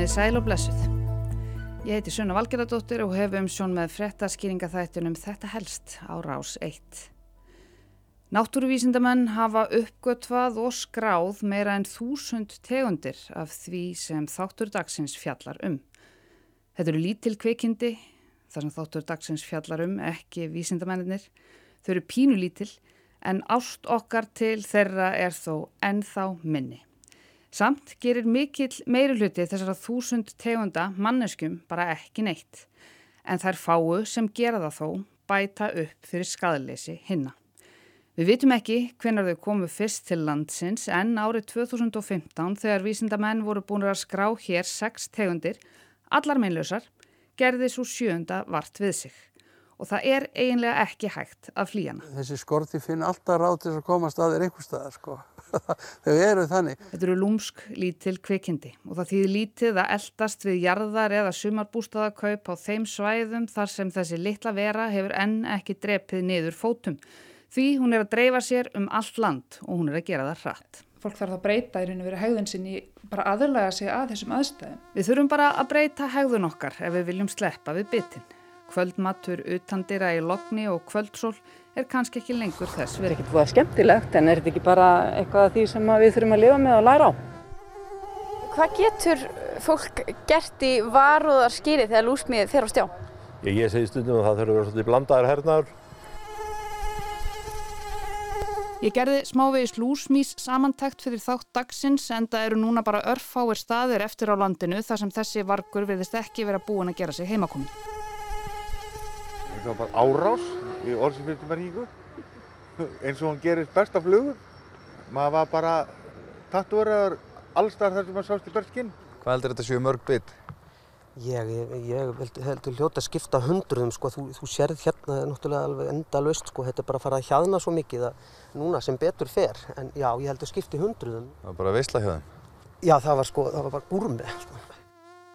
Komiði sæl og blessuð. Ég heiti Sunna Valgeradóttir og hef um sjón með frettaskýringa þættunum Þetta helst á rás 1. Náttúruvísindamenn hafa uppgötvað og skráð meira en þúsund tegundir af því sem þáttur dagsins fjallar um. Þetta eru lítil kveikindi, þar sem þáttur dagsins fjallar um, ekki vísindamennir. Þau eru pínulítil en ást okkar til þeirra er þó ennþá minni. Samt gerir mikill meiri hluti þessara þúsund tegunda manneskum bara ekki neitt. En þær fáu sem gera það þó bæta upp fyrir skadalesi hinna. Við vitum ekki hvenar þau komu fyrst til landsins en árið 2015 þegar vísindamenn voru búin að skrá hér sex tegundir, allar meinlausar, gerði svo sjönda vart við sig. Og það er eiginlega ekki hægt af flíjana. Þessi skorti finn alltaf ráð til að komast að þér einhver staðar sko. þau eru þannig. Þetta eru lúmsk lítil kvikindi og það þýðir lítið að eldast við jarðar eða sumarbústaðakaup á þeim svæðum þar sem þessi litla vera hefur enn ekki drepið niður fótum. Því hún er að dreifa sér um allt land og hún er að gera það hratt. Fólk þarf að breyta í raun og verið hegðun sinni bara aðurlega sig að þessum aðstæðum. Við þurfum bara að breyta hegðun okkar ef við viljum sleppa við byttin. Kvöldmatur utandira í lokni og kvöldsól er kannski ekki lengur þess. Það er ekki búið að skemmtilegt en er þetta ekki bara eitthvað af því sem við þurfum að lifa með og læra á? Hvað getur fólk gert í varúðarskýri þegar lúsmið fer á stjá? Ég, ég segi stundum að það þurfur að vera svolítið blandaðar hernaður. Ég gerði smávegis lúsmís samantækt fyrir þátt dagsins en það eru núna bara örfáir staðir eftir á landinu þar sem þessi vargur verðist ekki vera búin að gera sig heimakomin. Það var bara árás í orðsifyrstumerkingu eins og hann gerist best af flugur. Maður var bara tattúraður allstar þar sem maður sást í berskinn. Hvað heldur þetta séu mörg bit? Ég, ég, ég heldur hljóta að skipta hundruðum sko, þú, þú sérð hérna náttúrulega alveg enda löst sko, þetta er bara að fara að hjaðna svo mikið að núna sem betur fer, en já, ég heldur skipti hundruðum. Það var bara veisla hjá þeim? Já, það var sko, það var bara gúrmið sko.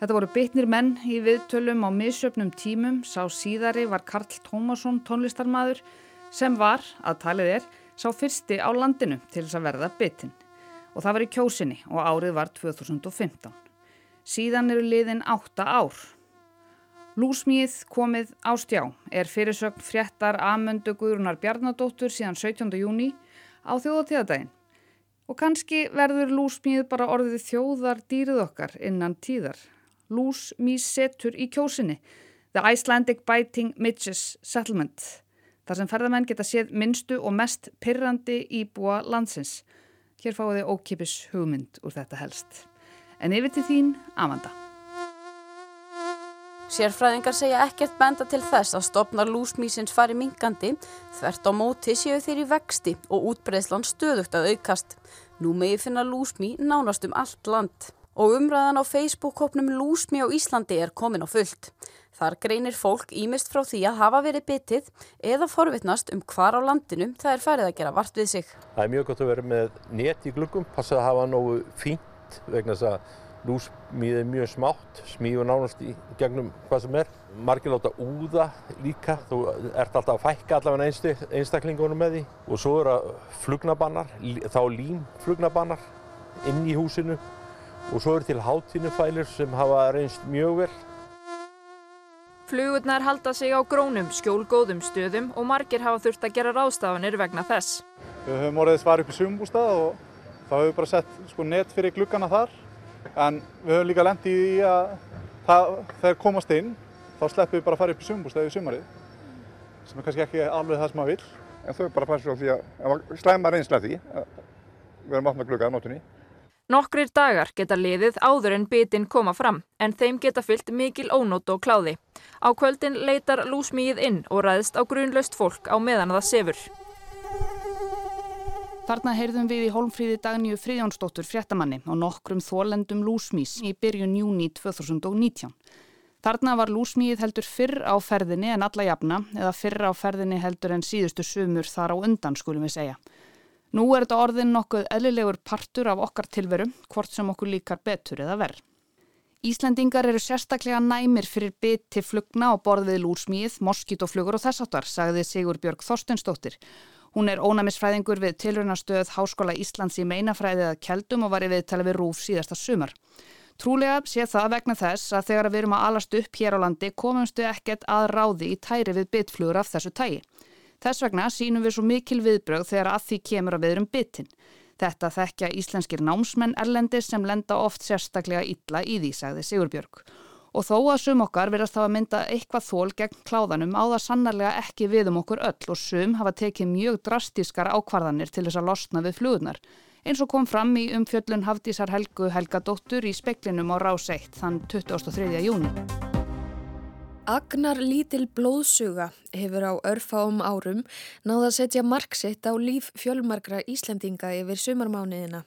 Þetta voru bitnir menn í viðtölum á misjöfnum tímum, sá síðari var Karl Tómasson tónlistarmadur sem var, að talið er, sá fyrsti á landinu til þess að verða bitin. Og það var í kjósinni og árið var 2015. Síðan eru liðin átta ár. Lúsmíð komið á stjá er fyrirsögn fréttar Amöndu Guðrunar Bjarnadóttur síðan 17. júni á þjóðatíðadaginn. Og kannski verður lúsmíð bara orðið þjóðar dýrið okkar innan tíðar. Lúsmíð setur í kjósinni The Icelandic Biting Midges Settlement. Þar sem ferðamenn geta séð minnstu og mest pyrrandi íbúa landsins. Hér fáið þið ókipis hugmynd úr þetta helst. En yfir til þín, Amanda. Sérfræðingar segja ekkert benda til þess að stopnar lúsmísins fari mingandi, þvert á móti séu þeir í vexti og útbreðslan stöðugt að aukast. Nú megi finna lúsmí nánast um allt land. Og umræðan á Facebook-hópnum Lúsmí á Íslandi er komin á fullt. Þar greinir fólk ímist frá því að hafa verið bitið eða forvitnast um hvar á landinu það er færið að gera vart við sig. Það er mjög gott að vera með net í gluggum, passa að hafa nógu fínt vegna þess að lúsmíð er mjög smátt, smíður nánast í gegnum hvað sem er. Margir láta úða líka, þú ert alltaf að fækka allavega einstaklingunum með því. Og svo eru flugnabannar, þá límflugnabannar inn í húsinu og svo eru til hátíðnufælir sem hafa reynst mjög vel. Flugurnar halda sig á grónum, skjólgóðum stöðum og margir hafa þurft að gera ráðstafanir vegna þess. Við höfum orðið svar upp í sumbústað og þá höfum við bara sett sko, net fyrir gluggana þar en við höfum líka lendið í að það, þegar komast inn þá sleppum við bara að fara upp í sumbústað í sumarið sem er kannski ekki alveg það sem maður vil. En þau bara passa á því að slæma reynsla því að við erum átt með glugga á nótunni. Nokkrir dagar geta liðið áður en bitin koma fram, en þeim geta fyllt mikil ónót og kláði. Á kvöldin leitar lúsmíið inn og ræðst á grunlaust fólk á meðan það sefur. Þarna heyrðum við í Hólmfríði Dagníu Friðjónsdóttur fréttamanni og nokkrum þólendum lúsmís í byrjun júni 2019. Þarna var lúsmíið heldur fyrr á ferðinni en alla jafna eða fyrr á ferðinni heldur en síðustu sumur þar á undan skulum við segja. Nú er þetta orðin nokkuð eðlilegur partur af okkar tilveru, hvort sem okkur líkar betur eða verð. Íslendingar eru sérstaklega næmir fyrir biti flugna og borð við lúsmíð, moskítoflugur og þessartar, sagði Sigur Björg Þorstensdóttir. Hún er ónæmisfræðingur við tilrunastöð Háskóla Íslands í meinafræðið að Kjeldum og var í viðtala við Rúf síðasta sumar. Trúlega sé það vegna þess að þegar við erum að alast upp hér á landi komumstu ekkert að ráði í tæri við bitflugur af þessu tægi. Þess vegna sínum við svo mikil viðbröð þegar að því kemur að við erum bitin. Þetta þekkja íslenskir námsmenn erlendis sem lenda oft sérstaklega illa í því, sagði Sigurbjörg. Og þó að sum okkar verðast hafa mynda eitthvað þól gegn kláðanum á það sannarlega ekki við um okkur öll og sum hafa tekið mjög drastískar ákvarðanir til þess að losna við flugurnar eins og kom fram í umfjöllun Hafdísar Helgu Helgadóttur í speklinum á Rás 1 þann 23. júni. Agnar lítil blóðsuga hefur á örfáum árum náða að setja marksitt á líf fjölmarkra Íslandinga yfir sumarmániðina.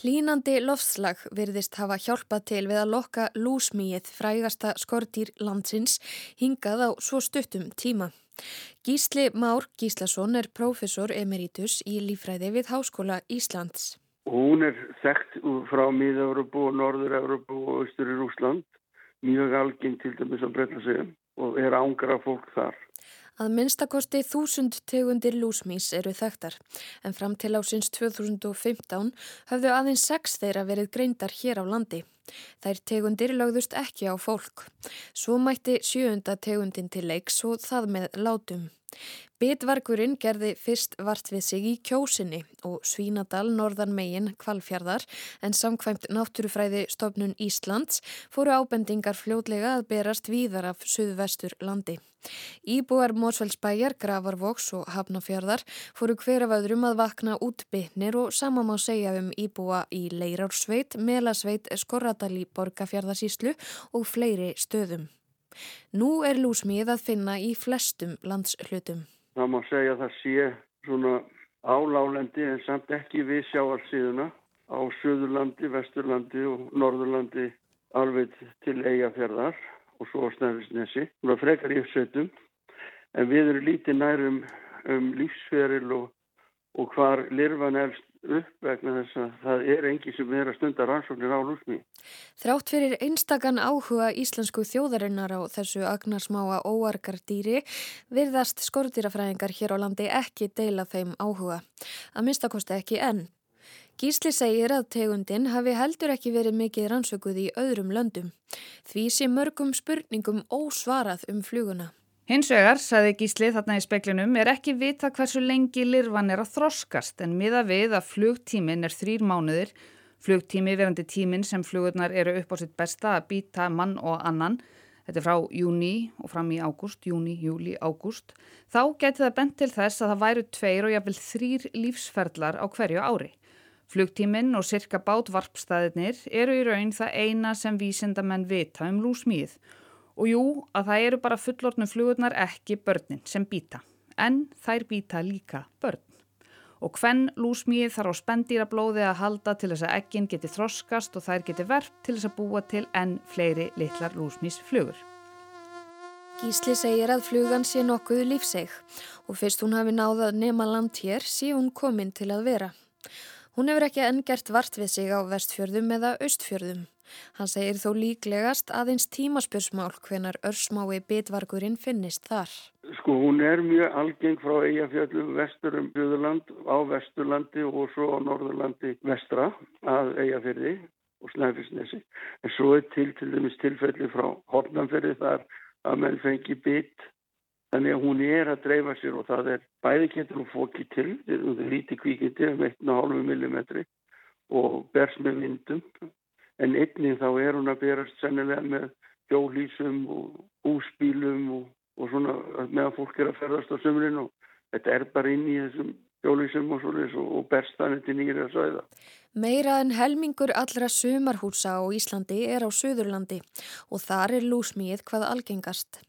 Hlínandi loftslag virðist hafa hjálpað til við að lokka lúsmíið frægasta skortýr landsins hingað á svo stuttum tíma. Gísli Már Gíslason er prófessor emeritus í lífræði við Háskóla Íslands. Hún er þekkt frá Míða-Európu og Norður-Európu og Östur í Rúsland, mjög algeng til dæmis að breyta sig og er ángra fólk þar. Að minnstakosti þúsund tegundir lúsmís eru þekktar en fram til ásins 2015 höfðu aðeins sex þeirra verið greindar hér á landi. Þær tegundir lögðust ekki á fólk. Svo mætti sjöunda tegundin til leiks og það með látum. Bitvarkurinn gerði fyrst vart við sig í kjósinni og Svínadal norðan megin kvalfjörðar en samkvæmt náttúrufræði stofnun Íslands fóru ábendingar fljótlega að berast víðar af suðvestur landi. Íbúar Mósfellsbæjar, Gravarvoks og Hafnafjörðar fóru hver af öðrum að vakna útbytnir og sama má segja um íbúa í Leirársveit, Melasveit, Skorradal í Borgafjörðasíslu og fleiri stöðum. Nú er lúsmið að finna í flestum landshlutum. Það má segja að það sé svona álálendi en samt ekki við sjáarsíðuna á Suðurlandi, Vesturlandi og Norðurlandi alveg til eigafjörðar og svo snæfisnesi. Það frekar í uppsveitum en við erum lítið nærum um lífsferil og, og hvar lirfan elst upp vegna þess að það er engi sem er að stunda rannsóknir á lúsmi. Þrátt fyrir einstakann áhuga íslensku þjóðarinnar á þessu agnarsmáa óargardýri virðast skortýrafræðingar hér á landi ekki deila þeim áhuga. Að minnstakosti ekki enn. Gísli segir að tegundin hafi heldur ekki verið mikið rannsökuð í öðrum löndum. Því sé mörgum spurningum ósvarað um fluguna. Hins vegar, saði Gísli þarna í speklinum, er ekki vita hversu lengi lirfan er að þroskast en miða við að flugtímin er þrýr mánuðir, flugtími verandi tímin sem flugurnar eru upp á sitt besta að býta mann og annan, þetta er frá júni og fram í ágúst, júni, júli, ágúst, þá geti það bent til þess að það væru tveir og jáfnvel þrýr lífsferðlar á hverju ári. Flugtímin og cirka bátvarpstæðinir eru í raun það eina sem vísindamenn vita um lúsmíð Og jú, að það eru bara fullortnu flugurnar ekki börnin sem býta, en þær býta líka börn. Og hvenn lúsmíð þarf á spendýrablóði að halda til þess að ekkin geti þroskast og þær geti verft til þess að búa til enn fleiri litlar lúsmísflugur. Gísli segir að flugan sé nokkuð lífseg og fyrst hún hafi náðað nema land hér sé hún komin til að vera. Hún hefur ekki enn gert vart við sig á vestfjörðum eða austfjörðum. Hann segir þó líklegast aðeins tímaspjörsmál hvenar örsmái bitvarkurinn finnist þar. Sko hún er mjög algeng frá Eyjafjöldum vesturum Bjöðurland á Vesturlandi og svo á Norðurlandi vestra að Eyjafjörði og Snæfisnesi. En svo er til til dæmis tilfelli frá Hortnamferði þar að menn fengi bit Þannig að hún er að dreifa sér og það er bæði getur hún fókið til, það er lítið kvíkindi um 1,5 mm og bers með vindum en einnig þá er hún að berast sennilega með hjólísum og húsbílum og, og svona meðan fólk er að ferðast á sömurinn og þetta er bara inn í þessum hjólísum og svona og berst þannig til nýra sæða. Meira en helmingur allra sumarhúsa á Íslandi er á Suðurlandi og þar er lúsmíð hvað algengast.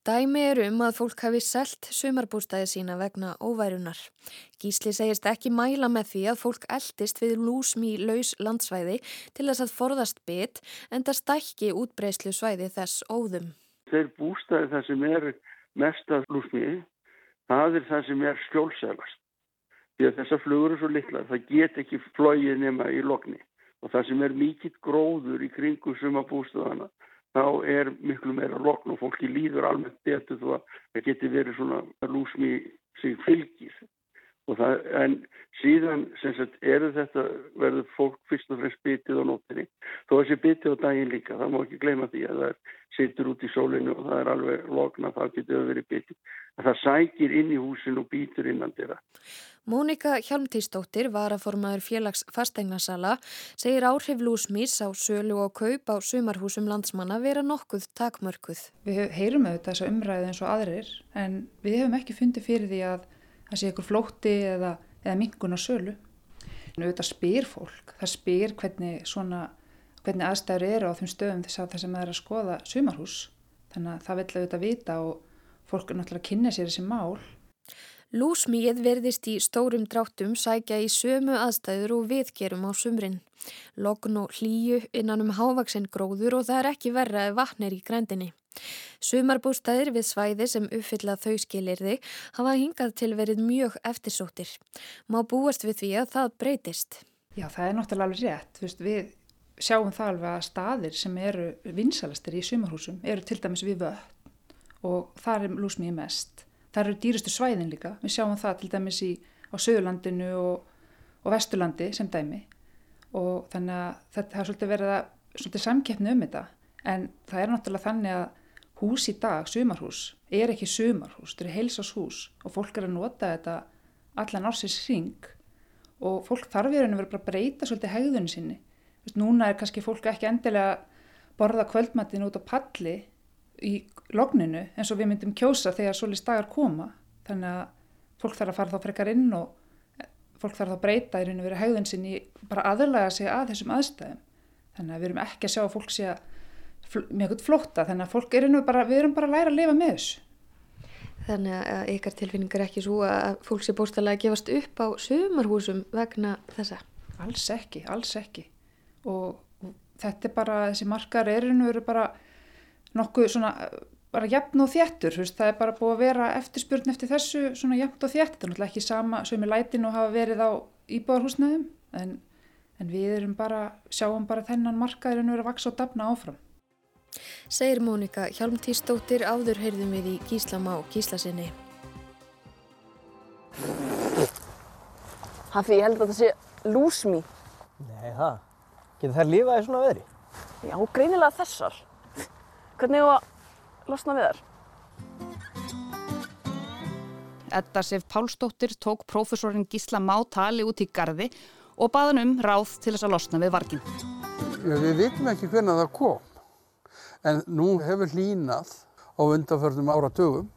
Dæmi er um að fólk hafi selt sumarbústæði sína vegna óværunar. Gísli segist ekki mæla með því að fólk eldist við lúsmí laus landsvæði til þess að forðast bytt en það stækki útbreyslu svæði þess óðum. Þeir bústæði það sem er mest að lúsmíði, það er það sem er skjólsælast. Því að þessar flugur er svo litla, það get ekki flóið nema í lokni og það sem er mikill gróður í kringu sumabústæðana þá er miklu meira lokn og fólki líður almennt betur þó að það geti verið svona lúsmi sig fylgir Það, en síðan sagt, eru þetta, verður fólk fyrst og fremst bitið á nóttinni. Þó að sé bitið á daginn líka, það má ekki gleyma því að það situr út í sólinu og það er alveg lokna, það getur verið bitið. Það sækir inn í húsin og býtur innan þeirra. Mónika Hjalmtísdóttir, varaformaður félags fasteignasala, segir áhrif lúsmís á sölu og kaup á sumarhúsum landsmanna vera nokkuð takmörkuð. Við heyrum auðvitað þessa umræðu eins og aðrir en við hefum ekki fundið fyrir því að það sé ykkur flótti eða, eða mingun á sölu. En auðvitað spyr fólk, það spyr hvernig, svona, hvernig aðstæður eru á þeim stöðum þess að það sem er að skoða sumarhús. Þannig að það vil auðvitað vita og fólk er náttúrulega að kynna sér þessi mál. Lúsmíð verðist í stórum dráttum sækja í sömu aðstæður og viðgerum á sumrin. Logn og hlýju innan um hávaksinn gróður og það er ekki verra ef vatn er í grændinni. Sumarbústæðir við svæði sem uppfylla þau skilirði hafa hingað til verið mjög eftirsóttir. Má búast við því að það breytist? Já, það er náttúrulega alveg rétt. Vist, við sjáum það alveg að staðir sem eru vinsalastir í sumarhúsum eru til dæmis við völd og það er lúsmíði mest. Það eru dýrustu svæðin líka. Við sjáum það til dæmis í, á Söðurlandinu og, og Vesturlandi sem dæmi og þannig að þetta har svolítið verið að, svolítið samkeppni um þetta en það er náttúrulega þannig að hús í dag, sumarhús, er ekki sumarhús, þetta er heilsashús og fólk er að nota þetta allan ársins ring og fólk þarf í rauninu verið bara að breyta svolítið hegðunni sinni. Vist, núna er kannski fólk ekki endilega borða kvöldmattin út á palli í logninu eins og við myndum kjósa þegar svolítið stagar koma. Þannig að fólk þarf að fara þá frekar inn og fólk þarf að breyta í rauninu verið hegðun sinni bara aðurlega sig að þessum aðstæðum. Þannig að við erum ekki að sjá fólk sé að með eitthvað flótta þannig að fólk er nú bara, við erum bara að læra að lifa með þessu. Þannig að ykkar tilfinningar ekki svo að fólk sé bóstalega að gefast upp á sumarhúsum vegna þessa? Alls ekki, alls ekki og, þetta er bara, þessi margar erinu eru bara nokkuð svona, bara jafn og þjættur, það er bara búið að vera eftirspurn eftir þessu svona jafn og þjættur, náttúrulega ekki sama sem í lætinu hafa verið á íbúðarhúsnaðum en, en við erum bara, sjáum bara þennan markaðurinn verið að vaksa og dafna áfram. Segir Mónika Hjálmtísdóttir áður heyrðum við í Gíslama og Gíslasinni. Hafi, ég held að þetta sé lúsmí. Nei, það. Getur þær lifaði svona veðri? Já, greinilega þessar. Hvernig er það að losna við þær? Edda Sif Pálsdóttir tók prófessorinn Gísla Má tali út í gardi og baðan um ráð til þess að losna við vargin. Við vitum ekki hvernig það kom en nú hefur hlínað á undanförnum áratugum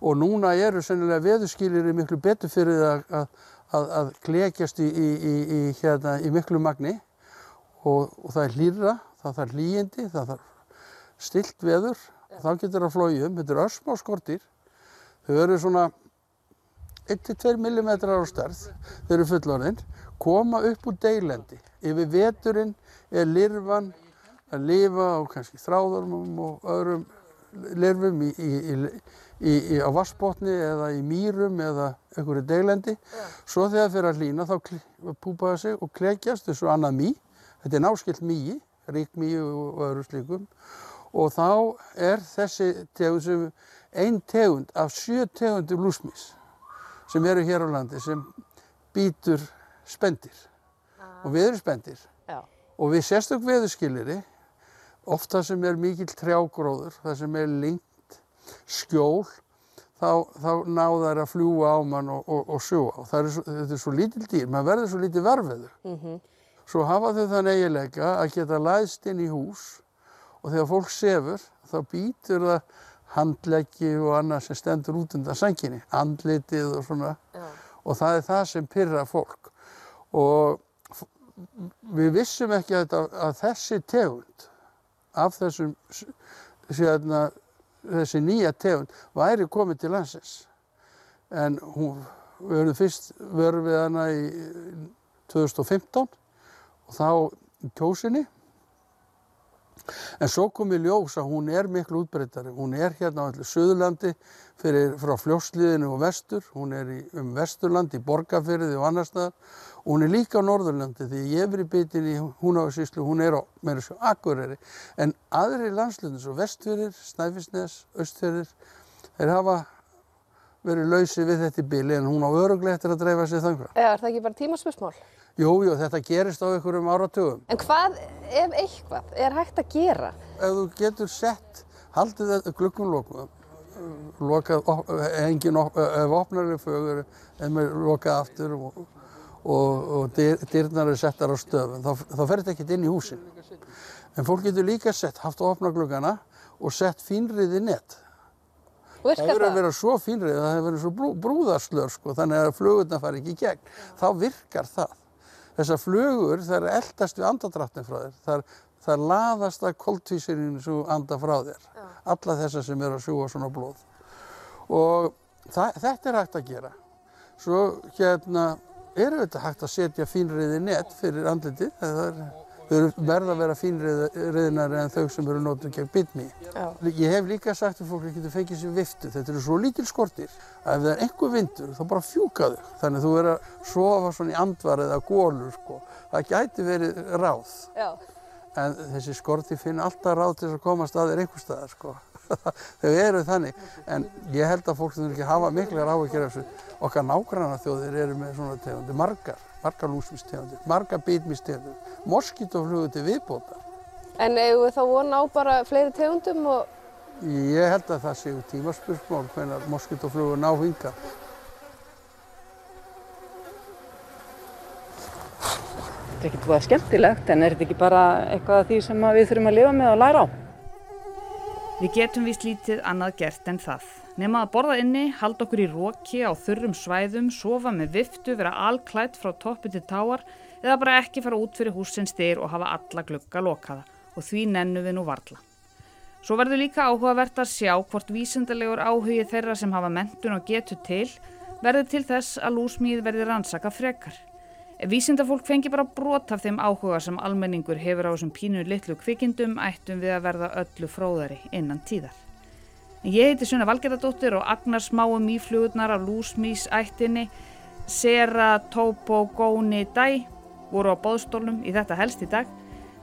og núna eru sennilega veðurskilir miklu betur fyrir að, að, að klekjast í, í, í, hérna, í miklu magni og, og það er hlýra, það þarf hlýjindi, það þarf stilt veður, þá getur það flóið um, þetta eru össmá skortir, þau eru svona 1-2 mm á stærð, þau eru fullorðinn, koma upp úr deilendi, yfir veturinn er lirfan að lifa á kannski þráðormum og öðrum lirfum í, í, í, á vassbotni eða í mýrum eða einhverju deglendi. Svo þegar það fyrir að hlýna þá púpa það sig og klekjast þessu annað mý. Þetta er náskilt mýi, ríkmýi og öðru slíkum. Og þá er þessi tegund sem einn tegund af sjö tegundur lúsmís sem eru hér á landi sem býtur spendir. Ah. Og við erum spendir. Og við sérstök veðurskiliri oft það sem er mikill trjágróður, það sem er lengt skjól, þá, þá náðar að fljúa á mann og, og, og sjóa. Er svo, þetta er svo lítill dýr, maður verður svo lítið verfiður. Mm -hmm. Svo hafa þau þann eiginleika að geta læðst inn í hús og þegar fólk sefur þá býtur það handleggi og annað sem stendur út undan senginni, andlitið og svona. Ja. Og það er það sem pyrra fólk. Og við vissum ekki að, að þessi tegund af þessum sérna, þessi nýja tegund væri komið til landsins. En hún, við verðum fyrst verðum við hana í 2015 og þá í kjósinni En svo kom í ljós að hún er miklu útbreytari. Hún er hérna á allir Suðurlandi fyrir, frá fljósliðinu og vestur. Hún er í, um vesturlandi, Borgafyrði og annar staðar. Og hún er líka á Norðurlandi því ég er verið bitin í Húnáðsíslu, hún er á meira svo Akureyri. En aðri landslundir, svo vestfyrir, Snæfisnes, östfyrir, þeir hafa verið lausi við þetta í bili en hún á öruglega eftir að dreifa sér þangað. Eða er það ekki bara tímaspursmál? Jú, jú, þetta gerist á einhverjum áratugum. En hvað, ef eitthvað, er hægt að gera? Ef þú getur sett, haldið þetta gluggum lokuðum, lokað, engin, ef opnarlega fögur, ef maður lokað aftur og, og, og dyr, dyrnar eru settar á stöfum, þá, þá fer þetta ekkert inn í húsin. En fólk getur líka sett, haft að opna gluggana og sett fínriði net. Og Það hefur verið svo fínrið að það hefur verið svo brú, brúðarslör sko, þannig að flugurna fari ekki í gegn. Þá virkar það. Þessar flugur þær eldast við andadráttin frá þér. Þær, þær laðast að koltvísirinu sem þú anda frá þér. Alla þessar sem eru að sjúga svona blóð. Og það, þetta er hægt að gera. Svo hérna eru þetta hægt að setja fínriði net fyrir andlitið. Það er, verða að vera fínriðinari en þau sem eru nótum gegn bitmi. Já. Ég hef líka sagt að fólk getur fengið sér viftu. Þetta eru svo lítil skortir að ef það er einhver vindur þá bara fjúka þau. Þannig að þú verður að sofa svona í andvar eða gólur sko. Það gæti verið ráð. Já. En þessi skorti finna alltaf ráð til að komast að þér einhver staðar sko. Þau eru þannig. En ég held að fólk sem ekki hafa miklar áhyggjur af þessu. Okkar nágranna þjóðir eru með svona tegundir, margar, margar lúsmistegundir, margar bitmistegundir, moskítoflugur til viðbótar. En eigum við þá vona á bara fleiri tegundum og Ég held að það séu tímaspursmál hvenar moskítoflugur ná hinga. Þetta er ekki búið skemmtilegt en er þetta ekki bara eitthvað af því sem að við þurfum að lifa með og læra á? Við getum víst lítið annað gert en það. Nefn að borða inni, halda okkur í róki á þurrum svæðum, sofa með viftu, vera alklætt frá toppi til táar eða bara ekki fara út fyrir húsins styr og hafa alla glugga lokaða og því nennu við nú varla. Svo verður líka áhugavert að sjá hvort vísindalegur áhugi þeirra sem hafa mentun og getur til verður til þess að lúsmíð verður rannsaka frekar. Ef vísindafólk fengi bara brot af þeim áhuga sem almenningur hefur á þessum pínu litlu kvikindum ættum við að verða öllu fróðari innan tíðar. Ég heiti Sunna Valgerðardóttir og agnar smáum íflugurnar af lúsmís ættinni Sera, Topo, Góni, Dæ voru á bóðstólnum í þetta helst í dag.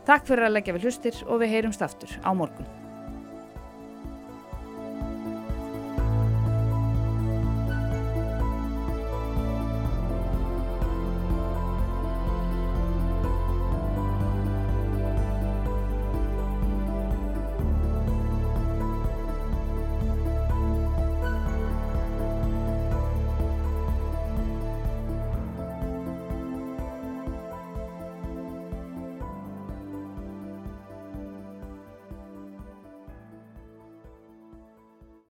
Takk fyrir að leggja við hlustir og við heyrumst aftur á morgun.